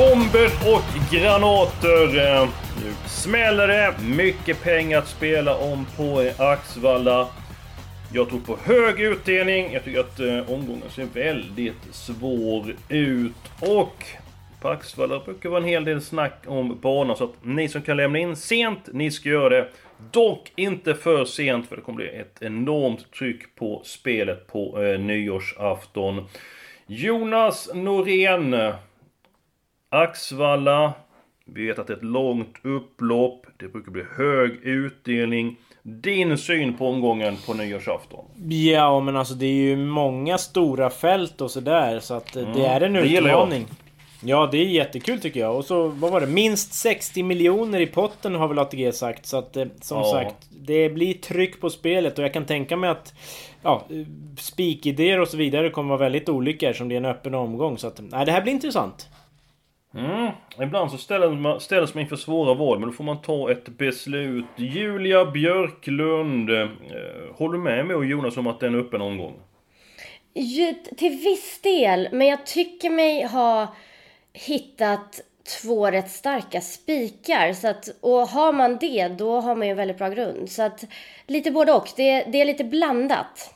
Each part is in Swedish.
Bomber och granater. Eh, nu smäller det. Mycket pengar att spela om på Axvalla. Jag tror på hög utdelning. Jag tycker att eh, omgången ser väldigt svår ut. Och på Axvalla brukar vara en hel del snack om banan. Så att ni som kan lämna in sent, ni ska göra det. Dock inte för sent för det kommer bli ett enormt tryck på spelet på eh, nyårsafton. Jonas Norén. Axvalla. Vi vet att det är ett långt upplopp. Det brukar bli hög utdelning. Din syn på omgången på nyårsafton? Ja men alltså det är ju många stora fält och sådär så att eh, det är en det utmaning. Ja det är jättekul tycker jag. Och så vad var det? Minst 60 miljoner i potten har väl ATG sagt. Så att eh, som Ja. sagt det blir tryck på spelet och jag kan tänka mig att Ja, eh, spikidéer och så vidare kommer vara väldigt olika eftersom det är en öppen omgång. Så att, nej, det här blir intressant. Mm. Ibland så ställs man, ställs man inför svåra val, men då får man ta ett beslut. Julia Björklund. Eh, håller du med mig och Jonas om att det är öppen omgång? Ju, till viss del, men jag tycker mig ha hittat två rätt starka spikar. Så att, och har man det, då har man ju en väldigt bra grund. Så att lite både och. Det, det är lite blandat.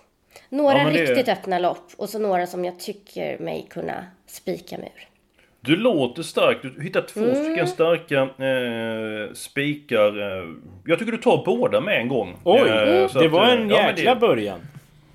Några Ja, det- riktigt öppna lopp och så några som jag tycker mig kunna spika mig ur. Du låter stark. Du hittar två Mm. stycken starka eh, spikar. Eh, jag tycker du tar båda med en gång. Oj! Eh, så det att, var eh, en ja, men jäkla det- början.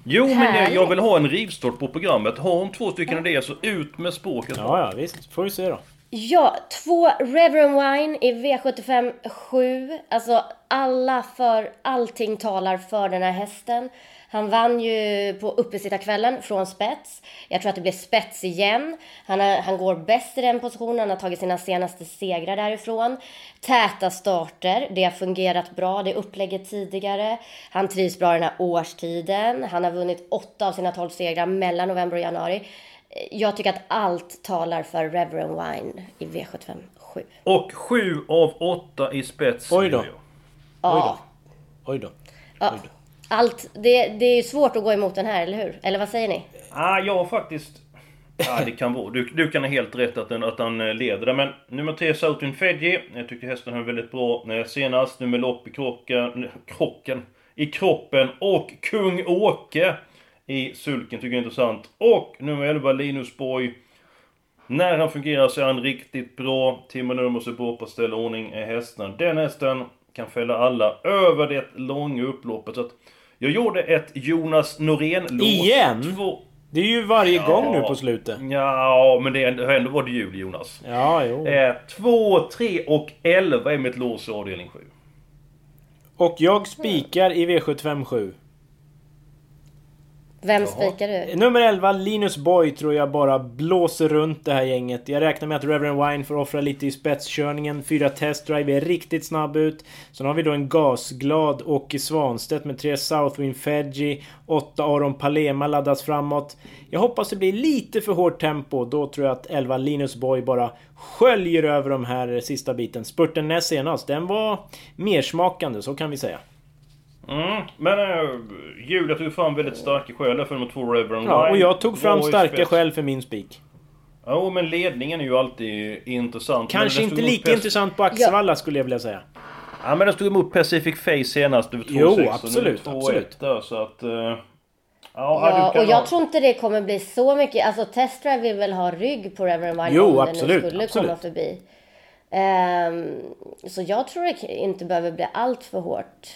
Jo, men jag, jag Härligt. vill ha en rivstart på programmet. Har hon två stycken idéer så ut med språket. Ja, ja visst. Får vi se då. Ja, två Reverend Wine i V75 7. Alltså alla för, allting talar för den här hästen. Han vann ju på uppesittarkvällen från spets. Jag tror att det blir spets igen. Han, har, han går bäst i den positionen, han har tagit sina senaste segrar därifrån. Täta starter, det har fungerat bra, det är upplägget tidigare. Han trivs bra den här årstiden. Han har vunnit åtta av sina tolv segrar mellan november och januari. Jag tycker att allt talar för Reverend Wine i V75 7. Och sju av åtta i spets. Oj då. gör jag. Ja, Oj då. ja. Allt, det, det är ju svårt att gå emot den här, eller hur? Eller vad säger ni? Ah, jag har faktiskt... Ja, det kan vara. Du, du kan ha helt rätt att, den, att han eh, leder där. Men nummer tre, Southern Fedji. Jag tycker hästen höll väldigt bra eh, senast. Nummer lopp i krocken, krocken. I kroppen. Och Kung Åke i sulken tycker jag är intressant. Och nummer 11, Linus Borg. När han fungerar så är han riktigt bra. Timmer nummer så bra på att ställa ordning i hästen. Den hästen kan fälla alla över det långa upploppet. Så att jag gjorde ett Jonas Norén-lås. Igen? Två... Det är ju varje gång nu Ja. på slutet. Ja, men det har ändå varit jul Jonas. Ja, jo. Eh, 2, 3 och 11 är mitt lås i avdelning 7. Och jag spikar i V75 7. Vem spikar du? Nummer 11, Linus Boy, tror jag bara blåser runt det här gänget. Jag räknar med att Reverend Wine får offra lite i spetskörningen. Fyra testdrive är riktigt snabb ut. Sen har vi då en gasglad Åke Svanstedt med tre Southwind Fedji. Åtta Aron Palema laddas framåt. Jag hoppas det blir lite för hårt tempo. Då tror jag att 11 Linus Boy bara sköljer över de här sista biten. Spurten näst senast, den var mersmakande, så kan vi säga. Mm, men äh, Julia tog fram väldigt starka skäl för nummer 2 Reverend Ja, och jag tog fram starka skäl för min spik. Jo, men ledningen är ju alltid intressant. Kanske inte lika intressant på Axevalla skulle jag vilja säga. Ja, men den stod emot Pacific Face senast. över 2,6 Jo, och nu är det absolut, 2,1 absolut. Där, så att... eh, ja, Ja, och jag ha- tror inte det kommer bli så mycket. Alltså Testdrive vill väl ha rygg på Reverend Wine Jo, om absolut, den nu skulle absolut. komma förbi. Ehm, så jag tror det inte behöver bli allt för hårt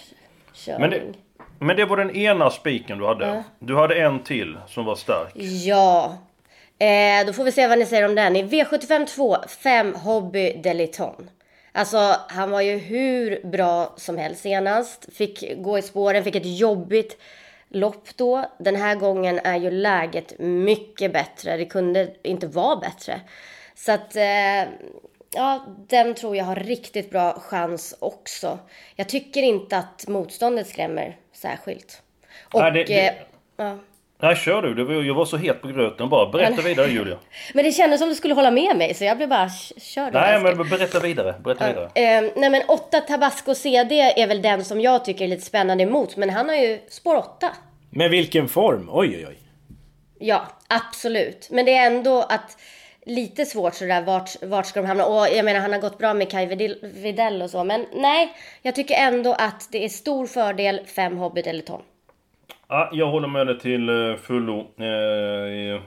körning. Men det, men det var den ena spiken du hade. Du hade en till som var stark. Ja. Eh, då får vi se vad ni säger om den. I V75 2, 5 Hobby Deliton. Alltså, han var ju hur bra som helst senast. Fick gå i spåren, fick ett jobbigt lopp då. Den här gången är ju läget mycket bättre. Det kunde inte vara bättre. Så att, eh, ja, den tror jag har riktigt bra chans också. Jag tycker inte att motståndet skrämmer särskilt. Och, Nej, det- det- eh, ja. Nej, kör du. Det var, jag var så het på gröten bara. Berätta vidare Julia. Men det kändes som du skulle hålla med mig, så jag blev bara, "K- kör du Nej, älskling." men berätta vidare. Berätta vidare. Eh, nej men 8 Tabasco CD är väl den som jag tycker är lite spännande emot, men han har ju spår 8. Med vilken form? Oj, oj, oj. Ja, absolut. Men det är ändå att lite svårt sådär, vart, vart ska de hamna? Och jag menar, han har gått bra med Kai Videll och så, men nej, jag tycker ändå att det är stor fördel 5 Hobbit eller Tom. Ja, jag håller med dig till eh, fullo. Eh,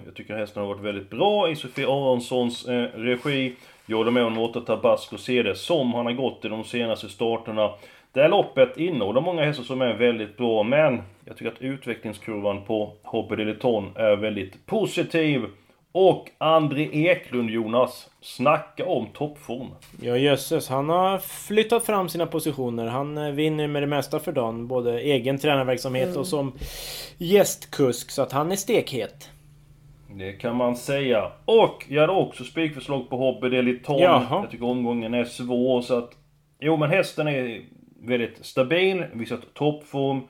jag tycker hästen har varit väldigt bra i Sofie Aronssons eh, regi. Jag håller med om att Tabasco ser det som han har gått i de senaste starterna. Det här loppet innehåller många hästar som är väldigt bra, men jag tycker att utvecklingskurvan på Hobby Deleton är väldigt positiv. Och André Eklund, Jonas. Snacka om toppform. Ja jösses, han har flyttat fram sina positioner. Han eh, vinner med det mesta för dagen. Både egen tränarverksamhet och som gästkusk. Så att han är stekhet. Det kan man säga. Och jag hade också spikförslag på Hobby Deliton. Jaha. Jag tycker omgången är svår så att... Jo men hästen är väldigt stabil, visat toppform.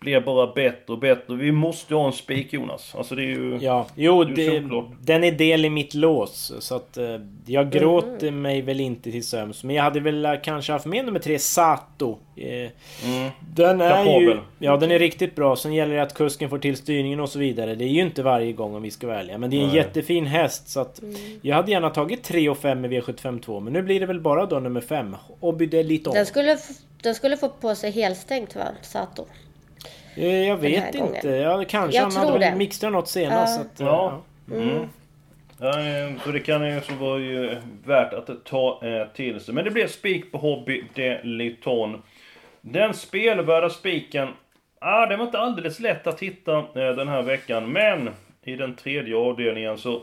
Blir bara bättre och bättre. Vi måste ha en spik Jonas. Alltså det är ju... Ja, jo, Det är det, den är del i mitt lås. Så att eh, jag gråter mig väl inte till sömns. Men jag hade väl eh, kanske haft med nummer tre, Sato. Eh, Den är ju... Kapabel. Ja, den är riktigt bra. Sen gäller det att kusken får till styrningen och så vidare. Det är ju inte varje gång om vi ska ärliga. Men det är en Nej. jättefin häst. Så att jag hade gärna tagit 3 och 5 med V752. Men nu blir det väl bara då nummer 5. Oby lite Den skulle, den skulle få på sig helstängt va, Sato? Eh, Jag vet inte. Ja, kanske Jag han hade tror det. mixtrat något senast. Så att, eh, Ja. Mm. Ja, eh, så det kan ju så vara ju värt att ta eh, till sig. Men det blir spik på Hobby Deliton. Den spelvärda spiken, ah, det var inte alldeles lätt att hitta eh, den här veckan. Men i den tredje avdelningen så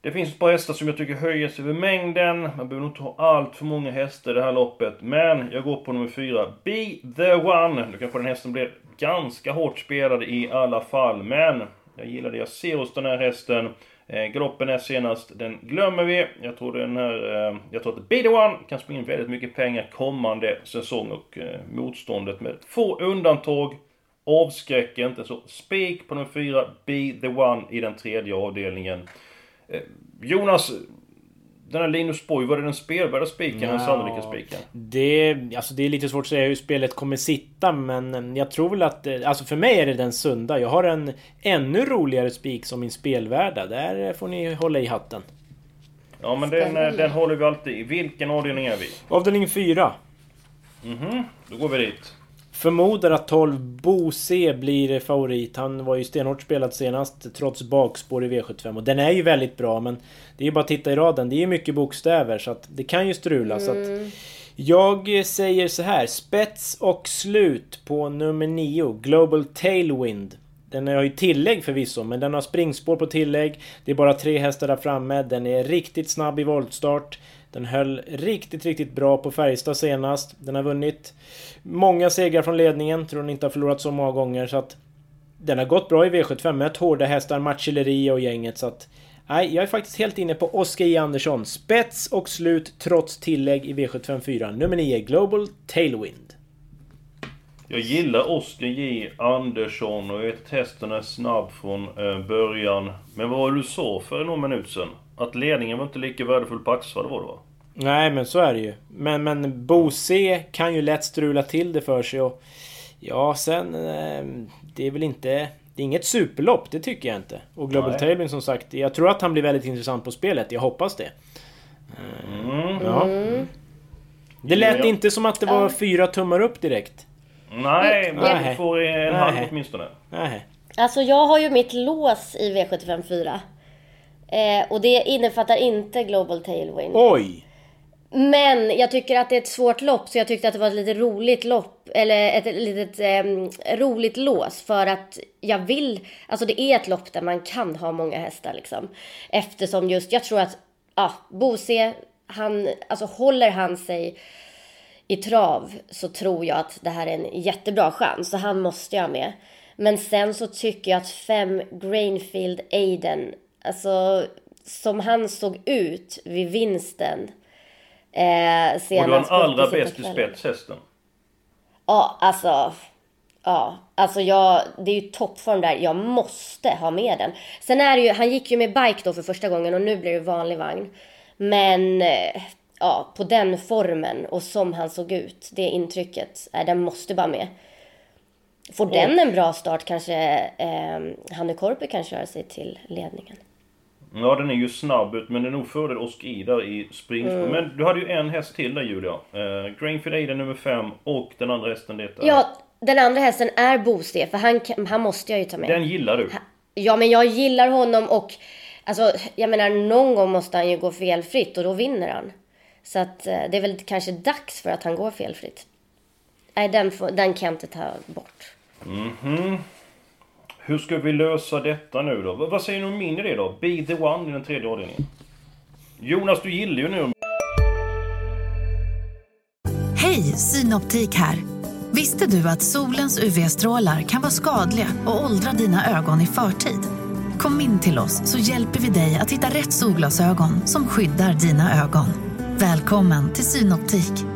det finns ett par hästar som jag tycker höjer sig över mängden. Man behöver nog inte ha allt för många hästar i det här loppet. Men jag går på nummer fyra. Be the one. Nu kanske den hästen blir ganska hårt spelad i alla fall. Men jag gillar det jag ser hos den här hästen. Eh, galoppen är senast, den glömmer vi. Jag tror den här, eh, jag tror att Be the one kan springa in väldigt mycket pengar kommande säsong. Och eh, motståndet med få undantag avskräcker inte. Så spik på nummer fyra, Be the one i den tredje avdelningen. Eh, Jonas, den här Linus Borg, var det den spelvärda spiken, den sannolika spiken? Det, alltså det är lite svårt att säga hur spelet kommer sitta men eh, jag tror väl att... eh, Alltså för mig är det den sunda. Jag har en ännu roligare spik som min spelvärda. Där får ni hålla i hatten. Ja men den, den håller vi alltid i. Vilken avdelning är vi? Avdelning 4. Då går vi dit. Förmodar att 12 Bo C blir favorit. Han var ju stenhårt spelad senast trots bakspår i V75. Och den är ju väldigt bra men det är ju bara att titta i raden. Det är ju mycket bokstäver så att det kan ju strula. Så att jag säger så här. Spets och slut på nummer 9. Global Tailwind. Den har ju tillägg förvisso, men den har springspår på tillägg. Det är bara tre hästar där framme. Den är riktigt snabb i voltstart. Den höll riktigt, riktigt bra på Färjestad senast. Den har vunnit många segrar från ledningen. Tror den inte har förlorat så många gånger. Så att den har gått bra i V75. Mött hårda hästar, Marcelleria och gänget. Så att nej, jag är faktiskt helt inne på Oskar J Andersson. Spets och slut trots tillägg i V75 4. Nummer 9, Global Tailwind. Jag gillar Oskar J Andersson och jag vet att hästen är snabb från eh, början. Men vad var det du sa för någon minut sedan? Att ledningen var inte lika värdefull på Axvall, var det va? Nej, men så är det ju. Men, men Bo C kan ju lätt strula till det för sig och... Ja, sen... Eh, det är väl inte... Det är inget superlopp, det tycker jag inte. Och Global Nej. Tailwind som sagt, jag tror att han blir väldigt intressant på spelet. Jag hoppas det. Mm. Ja. Det lät Ja. inte som att det var fyra tummar upp direkt. Nej, men Nej. du får en halv åtminstone. Nej. Alltså jag har ju mitt lås i V75 4. Eh, och det innefattar inte Global Tailwind. Oj! Men jag tycker att det är ett svårt lopp så jag tyckte att det var ett lite roligt lopp. Eller ett litet ehm, roligt lås. För att jag vill... Alltså det är ett lopp där man kan ha många hästar liksom. Eftersom just, jag tror att, ja, Bose, han, alltså håller han sig i trav så tror jag att det här är en jättebra chans. Så han måste jag ha med. Men sen så tycker jag att fem Grainfield Aiden, alltså som han såg ut vid vinsten. Eh, senast Och du har en allra bäst i spets hästen. Ja, alltså. Ja, alltså jag, det är ju toppform där. Jag måste ha med den. Sen är det ju, han gick ju med bike då för första gången och nu blir det vanlig vagn. Men eh, ja, på den formen och som han såg ut, det intrycket, äh, den måste bara med. Får den en bra start kanske eh, Hanne Korpi kan köra sig till ledningen. Ja, den är ju snabb ut, men det är nog fördel Oskar där i springspår. Mm. Men du hade ju en häst till där Julia. Eh, Grainfield Aiden nummer 5 och den andra hästen det är... Ja, den andra hästen är Boste, för han, han måste jag ju ta med. Den gillar du. Ja, men jag gillar honom och alltså, jag menar någon gång måste han ju gå felfritt och då vinner han. Så att eh, det är väl kanske dags för att han går felfritt. Nej, den, får, den kan jag inte ta bort. Hur ska vi lösa detta nu då? Vad säger ni om min idé då? Be the one i den tredje avdelningen. Jonas, du gillar ju nu Hej, Synoptik här. Visste du att solens UV-strålar kan vara skadliga och åldra dina ögon i förtid? Kom in till oss så hjälper vi dig att hitta rätt solglasögon som skyddar dina ögon. Välkommen till Synoptik.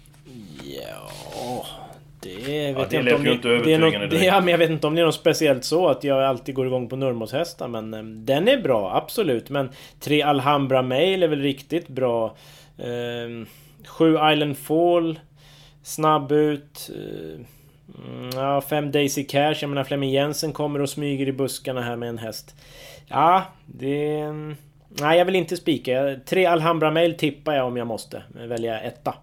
det vet det jag inte om det, det är något, det, ja, men jag vet inte om det är något speciellt så att jag alltid går igång på Nurmos-hästar men eh, den är bra, absolut. Men tre Alhambra Mail är väl riktigt bra. Eh, sju Island Fall Snabb ut. Eh, mm, ja, fem Daisy Cash. Jag menar Flemming Jensen kommer och smyger i buskarna här med en häst. Ja, det... Nej, jag vill inte spika. Tre Alhambra Mail tippar jag om jag måste. Välja etta.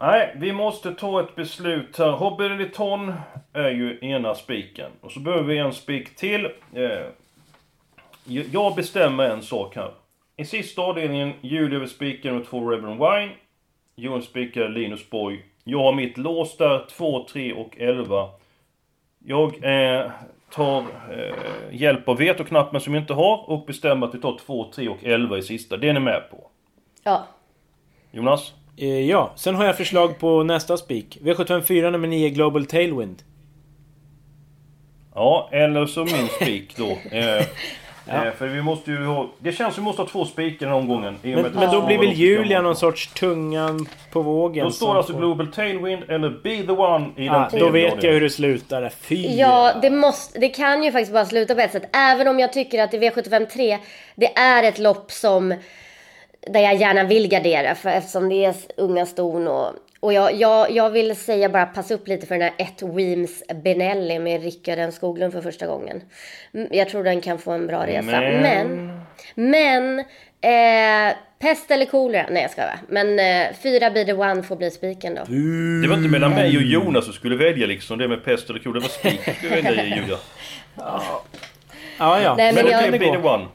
Nej, vi måste ta ett beslut här. Hobby Liton är ju ena spiken. Och så behöver vi en spik till. Eh, jag bestämmer en sak här. I sista avdelningen, Julia vill spika nummer två Reverend Wine. Johan spikar Linus Borg. Jag har mitt lås där, 2, 3 och 11. Jag eh, tar eh, hjälp av vetoknappen som jag inte har och bestämmer att vi tar 2, 3 och 11 i sista. Det är ni med på? Ja, Jonas? Eh, ja, sen har jag förslag på nästa spik. V754 nummer 9 Global Tailwind. Ja, eller så min spik då. Eh, eh, för vi måste ju ha... Det känns som vi måste ha två spikar den här omgången. Men, men då blir väl Julia någon sorts tungan på vågen? Då står som alltså får- Global Tailwind eller Be the One i den Ah, tredje då vet jag hur det slutar. Fy! Ja, det, måste, det kan ju faktiskt bara sluta på ett sätt. Även om jag tycker att i V75 3, det är ett lopp som där jag gärna vill gardera för eftersom det är unga ston och, och jag, jag, jag vill säga bara passa upp lite för den här ett Weems Benelli med Rickard N Skoglund för första gången. Mm, Jag tror den kan få en bra resa. Men- Men, men, eh, pest eller kolera? Nej jag ska va. Men eh, fyra be the one får bli spiken då. Det var inte mellan mig och Jonas som skulle välja liksom det med pest eller kor. Det var spik som skulle välja Julia. Ja, ja. Nej, Men men jag- okej, Be the One.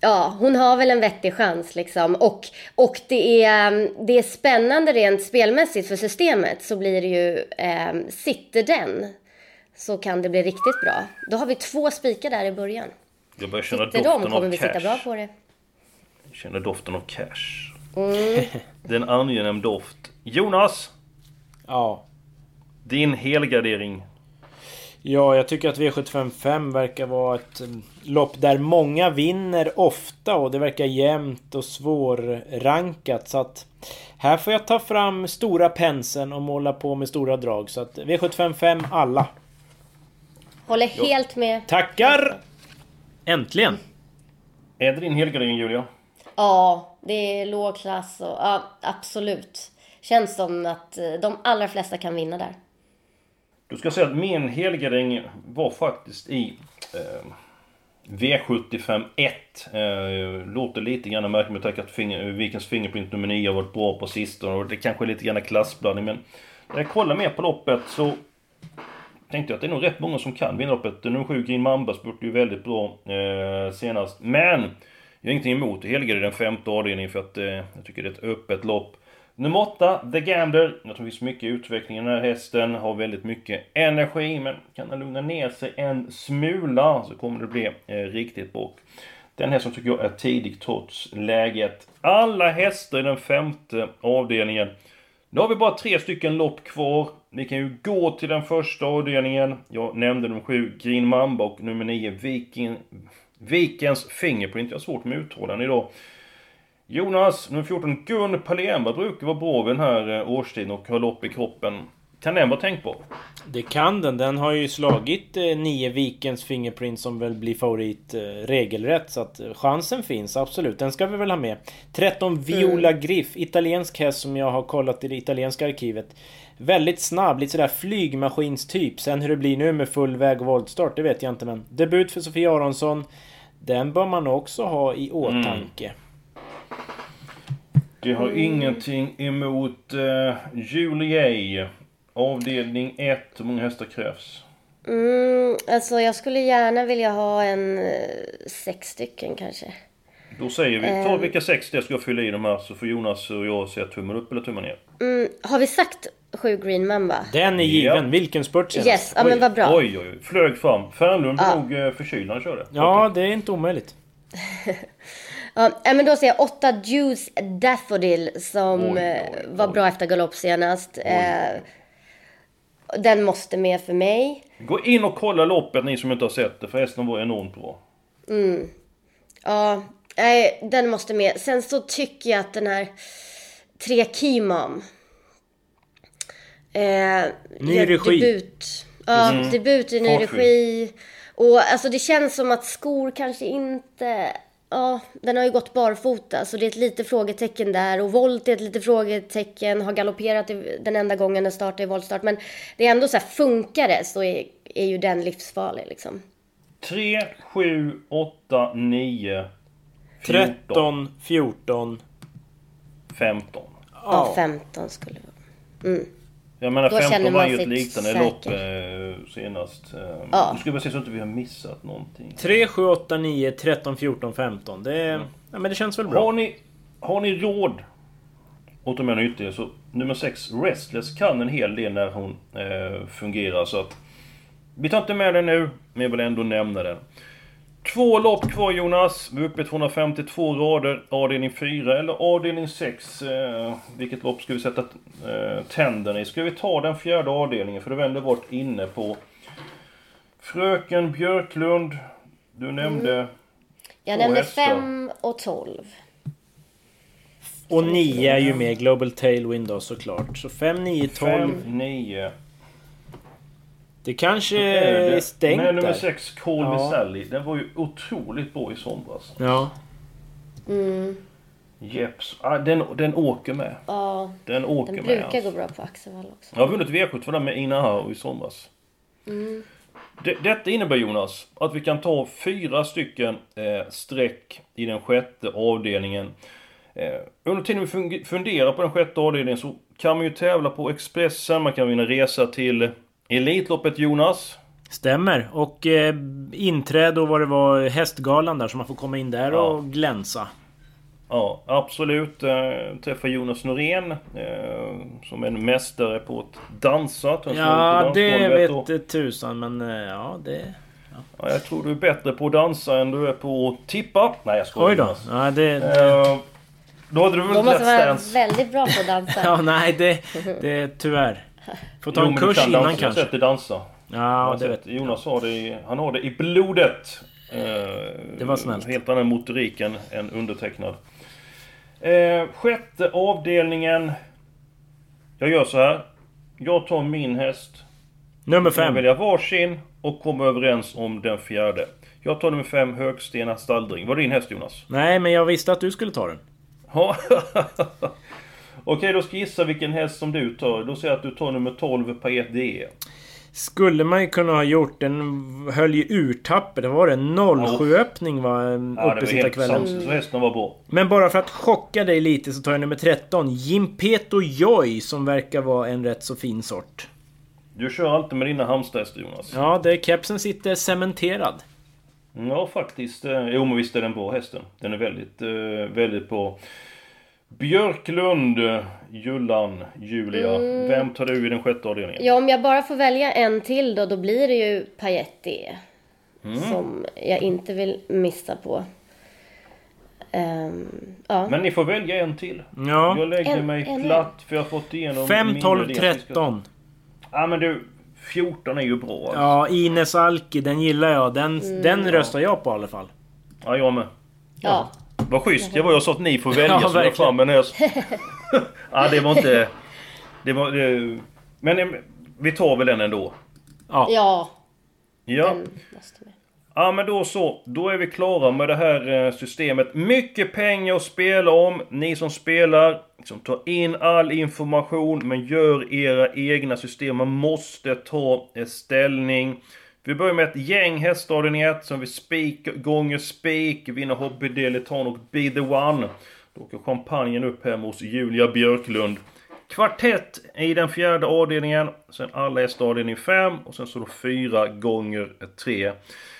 Ja, hon har väl en vettig chans liksom. Och, och det, är, det är spännande rent spelmässigt för systemet så blir det ju, eh, sitter den så kan det bli riktigt bra. Då har vi två spikar där i början. Jag börjar känna Sitter de doften kommer av vi sitta cash. bra på det. Jag känner doften av cash. Mm. Det är en angenäm doft. Jonas! ja. Din helgardering. Ja, jag tycker att V755 verkar vara ett mm, lopp där många vinner ofta och det verkar jämnt och svårrankat. Så att här får jag ta fram stora penseln och måla på med stora drag. Så att V755 alla. Håller helt med. Tackar! Äntligen! Är det din helgardering Julia? Ja, det är låg klass och ja, absolut. Känns som att eh, de allra flesta kan vinna där. Då ska jag säga att min helgardering var faktiskt i eh, V75 1. Eh, låter lite grann märkligt med tanke på att finger, Vikens Fingerprint nummer 9 har varit bra på sistone och det kanske är lite grann klassblandning men när jag kollar mer på loppet så tänkte jag att det är nog rätt många som kan vinna loppet. Nummer 7 Green Mamba spurtade ju väldigt bra eh, senast. Men jag har ingenting emot det den femte avdelningen för att eh, jag tycker det är ett öppet lopp. Nummer 8, The Gambler. Jag tror det finns mycket utveckling i den här hästen. Har väldigt mycket energi, men kan den lugna ner sig en smula så kommer det bli eh, riktigt bra. Den hästen tycker jag är tidig trots läget. Alla hästar i den femte avdelningen. Nu har vi bara tre stycken lopp kvar. Vi kan ju gå till den första avdelningen. Jag nämnde nummer 7 Green Mamba och nummer 9 Viking, Vikens Fingerprint. Jag har svårt med uttalen idag. Jonas, nummer 14 Gun Palemba brukar vara bra vid den här eh, årstiden och ha lopp i kroppen. Kan den vara tänkbar? Det kan den. Den har ju slagit eh, nio Vikens Fingerprint som väl blir favorit eh, regelrätt. Så att eh, chansen finns absolut. Den ska vi väl ha med. 13 Viola mm. Griff. Italiensk häst som jag har kollat i det italienska arkivet. Väldigt snabb, lite sådär flygmaskinstyp. Sen hur det blir nu med full väg och voltstart, det vet jag inte men... Debut för Sofie Aronsson. Den bör man också ha i åtanke. Mm. Det har mm. ingenting emot uh, Julie Avdelning 1, hur många hästar krävs? Mm, alltså jag skulle gärna vilja ha en uh, sex stycken kanske. Då säger vi, ta um, vilka sex det ska jag fylla i de här så får Jonas och jag säga tummen upp eller tummen ner. Mm, har vi sagt sju Green Mamba? Den är given, ja. vilken spurt senast? Yes, ja men vad bra. Oj, oj, oj. Flög fram. Fernlund ja. nog uh, förkyld när han körde. Ja, det är inte omöjligt. Ja, men då säger jag 8 Juice Daffodil som oj, oj, eh, oj, var bra efter galopp senast. Eh, den måste med för mig. Gå in och kolla loppet ni som inte har sett det, för hästen var enormt bra. Mm. Ja, nej, den måste med. Sen så tycker jag att den här 3 Kimam. Eh, ny regi. Debut. Ja, mm. debut i ny regi. Och alltså det känns som att skor kanske inte Ja, den har ju gått barfota så det är ett litet frågetecken där. Och volt är ett litet frågetecken. Har galopperat den enda gången den startade i voltstart. Men det är ändå så här, funkar det så är, är ju den livsfarlig liksom. 3, 7, 8, 9, 14. 13, 14. 15. Ja, 15 skulle det vara. Mm. Jag menar Då 15 var ju ett liknande lopp eh, senast. Eh, ja. Nu ska vi bara se så att vi har missat någonting. 3, 7, 8, 9, 13, 14, 15. Det, mm. ja, men det känns väl bra. Har ni, har ni råd att ta med ytterligare så nummer 6, Restless, kan en hel del när hon eh, fungerar. Så att vi tar inte med den nu, men jag vill ändå nämna den. Två lopp kvar Jonas. Vi är uppe i 252 rader. Avdelning 4 eller avdelning 6. Eh, vilket lopp ska vi sätta eh, tänderna i? Ska vi ta den fjärde avdelningen? För det ändå varit inne på. Fröken Björklund. Du nämnde... Mm. Jag nämnde 5 och 12. Och 9 är ju med Global Tailwind då såklart. Så 5, 9, 12. 5, 9. Det kanske är stängt Men nummer 6, Call ja. Me Sally. Den var ju otroligt bra i somras. Ja. Mm. Jeps. Ah, den, den åker med. Ja. Den åker den med. Den brukar alltså. gå bra på Axevall också. Jag har vunnit V7 för den med Ina här i somras. Mm. Det, detta innebär Jonas att vi kan ta fyra stycken eh, streck i den sjätte avdelningen. Eh, under tiden vi funderar på den sjätte avdelningen så kan man ju tävla på Expressen, man kan vinna resa till Elitloppet Jonas. Stämmer. Och eh, inträde och vad det var Hästgalan där så man får komma in där ja. och glänsa. Ja, absolut. Eh, träffa Jonas Norén eh, som är en mästare på att dansa. Ja, det vet och... tusan men eh, ja, det... Ja. ja. jag tror du är bättre på att dansa än du är på att tippa. Nej jag skojar Oj då. Ja, det. Eh, då hade du väl Då måste vara väldigt bra på att dansa. ja, nej det... det tyvär. Får ta en jo, kurs innan dansa. kanske. Jag har sett dig dansa. Ja, det vet Jonas har det i, han har det i blodet. Eh, det var snällt. Helt annan motorik än, än undertecknad. Eh, sjätte avdelningen. Jag gör så här. Jag tar min häst. Nummer fem. Jag väljer varsin och kommer överens om den fjärde. Jag tar nummer fem, Högstena Stalldring. Var det din häst Jonas? Nej, men jag visste att du skulle ta den. Ja. Okej, då ska jag gissa vilken häst som du tar. Då säger jag att du tar nummer 12, Paet DE. Skulle man ju kunna ha gjort. Den höll ju urtappet. Det var en 07 öppning va? Ja, uppe sista kvällen. Så hästen var bra. Men bara för att chocka dig lite så tar jag nummer 13. Jimpeto Joy som verkar vara en rätt så fin sort. Du kör alltid med dina hamsterhästar Jonas. Ja, där kepsen sitter cementerad. Ja, faktiskt. eh, Jo, men visst är den bra hästen. Den är väldigt, eh, väldigt bra. Björklund, Jullan, Julia. Mm. Vem tar du i den sjätte avdelningen? Ja, om jag bara får välja en till då, då blir det ju Pailletti. Mm. Som jag inte vill missa på. Ehm, ja. Men ni får välja en till. Ja. Jag lägger En- mig en- platt för jag har fått igenom 5, min 12, idé att vi ska- 13. Ja men du, 14 är ju bra alltså. Ja, Ines Alki, den gillar jag. Den, Mm. den röstar jag på i alla fall. Ja, jag med. ja. Vad schysst jag var. Jag sa att ni får välja Ja, så jag fram men jag... Ja, det var inte... Det var... Det... Men eh, vi tar väl den ändå. Ja. Ja, Ja. Ja men då så, då är vi klara med det här eh, systemet. Mycket pengar att spela om. Ni som spelar, som tar in all information men gör era egna system. Man måste ta eh, ställning. Vi börjar med ett gäng hästavdelning 1 som vi spik gånger spik, vinner Hobby Deleton och Be the One. Då åker champagnen upp hemma hos Julia Björklund. Kvartett i den fjärde avdelningen. Sen alla hästar avdelning 5 och sen så då 4 gånger 3.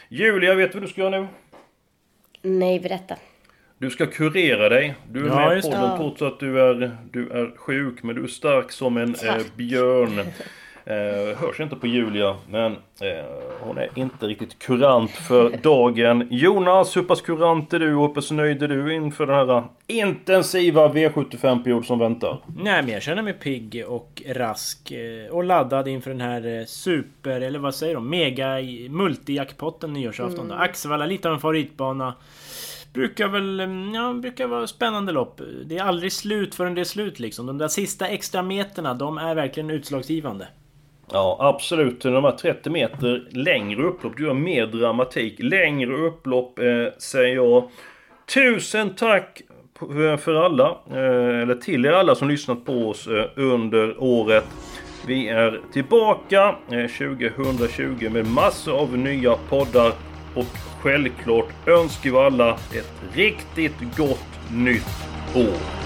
Julia, vet du vad du ska göra nu? Nej, berätta. Du ska kurera dig. Du är Ja, med i det. podden trots att du är, du är sjuk. Men du är stark som en eh, björn. Eh, hörs inte på Julia, men eh, hon är inte riktigt kurant för dagen. Jonas, hur pass kurant är du och hur pass nöjd är du inför den här intensiva V75-period som väntar? Nej men jag känner mig pigg och rask eh, och laddad inför den här eh, super, eller vad säger de? Mega multijackpotten nyårsafton. Mm. Axevalla, lite av en favoritbana. Brukar väl, ja, brukar vara spännande lopp. Det är aldrig slut förrän det är slut liksom. De där sista extra meterna, de är verkligen utslagsgivande. Ja, absolut. De här 30 meter längre upplopp. Du har mer dramatik. Längre upplopp, eh, säger jag. Tusen tack eh, för alla, eh, eller till er alla som lyssnat på oss eh, under året. Vi är tillbaka eh, 2020 med massor av nya poddar. Och självklart önskar vi alla ett riktigt gott nytt år.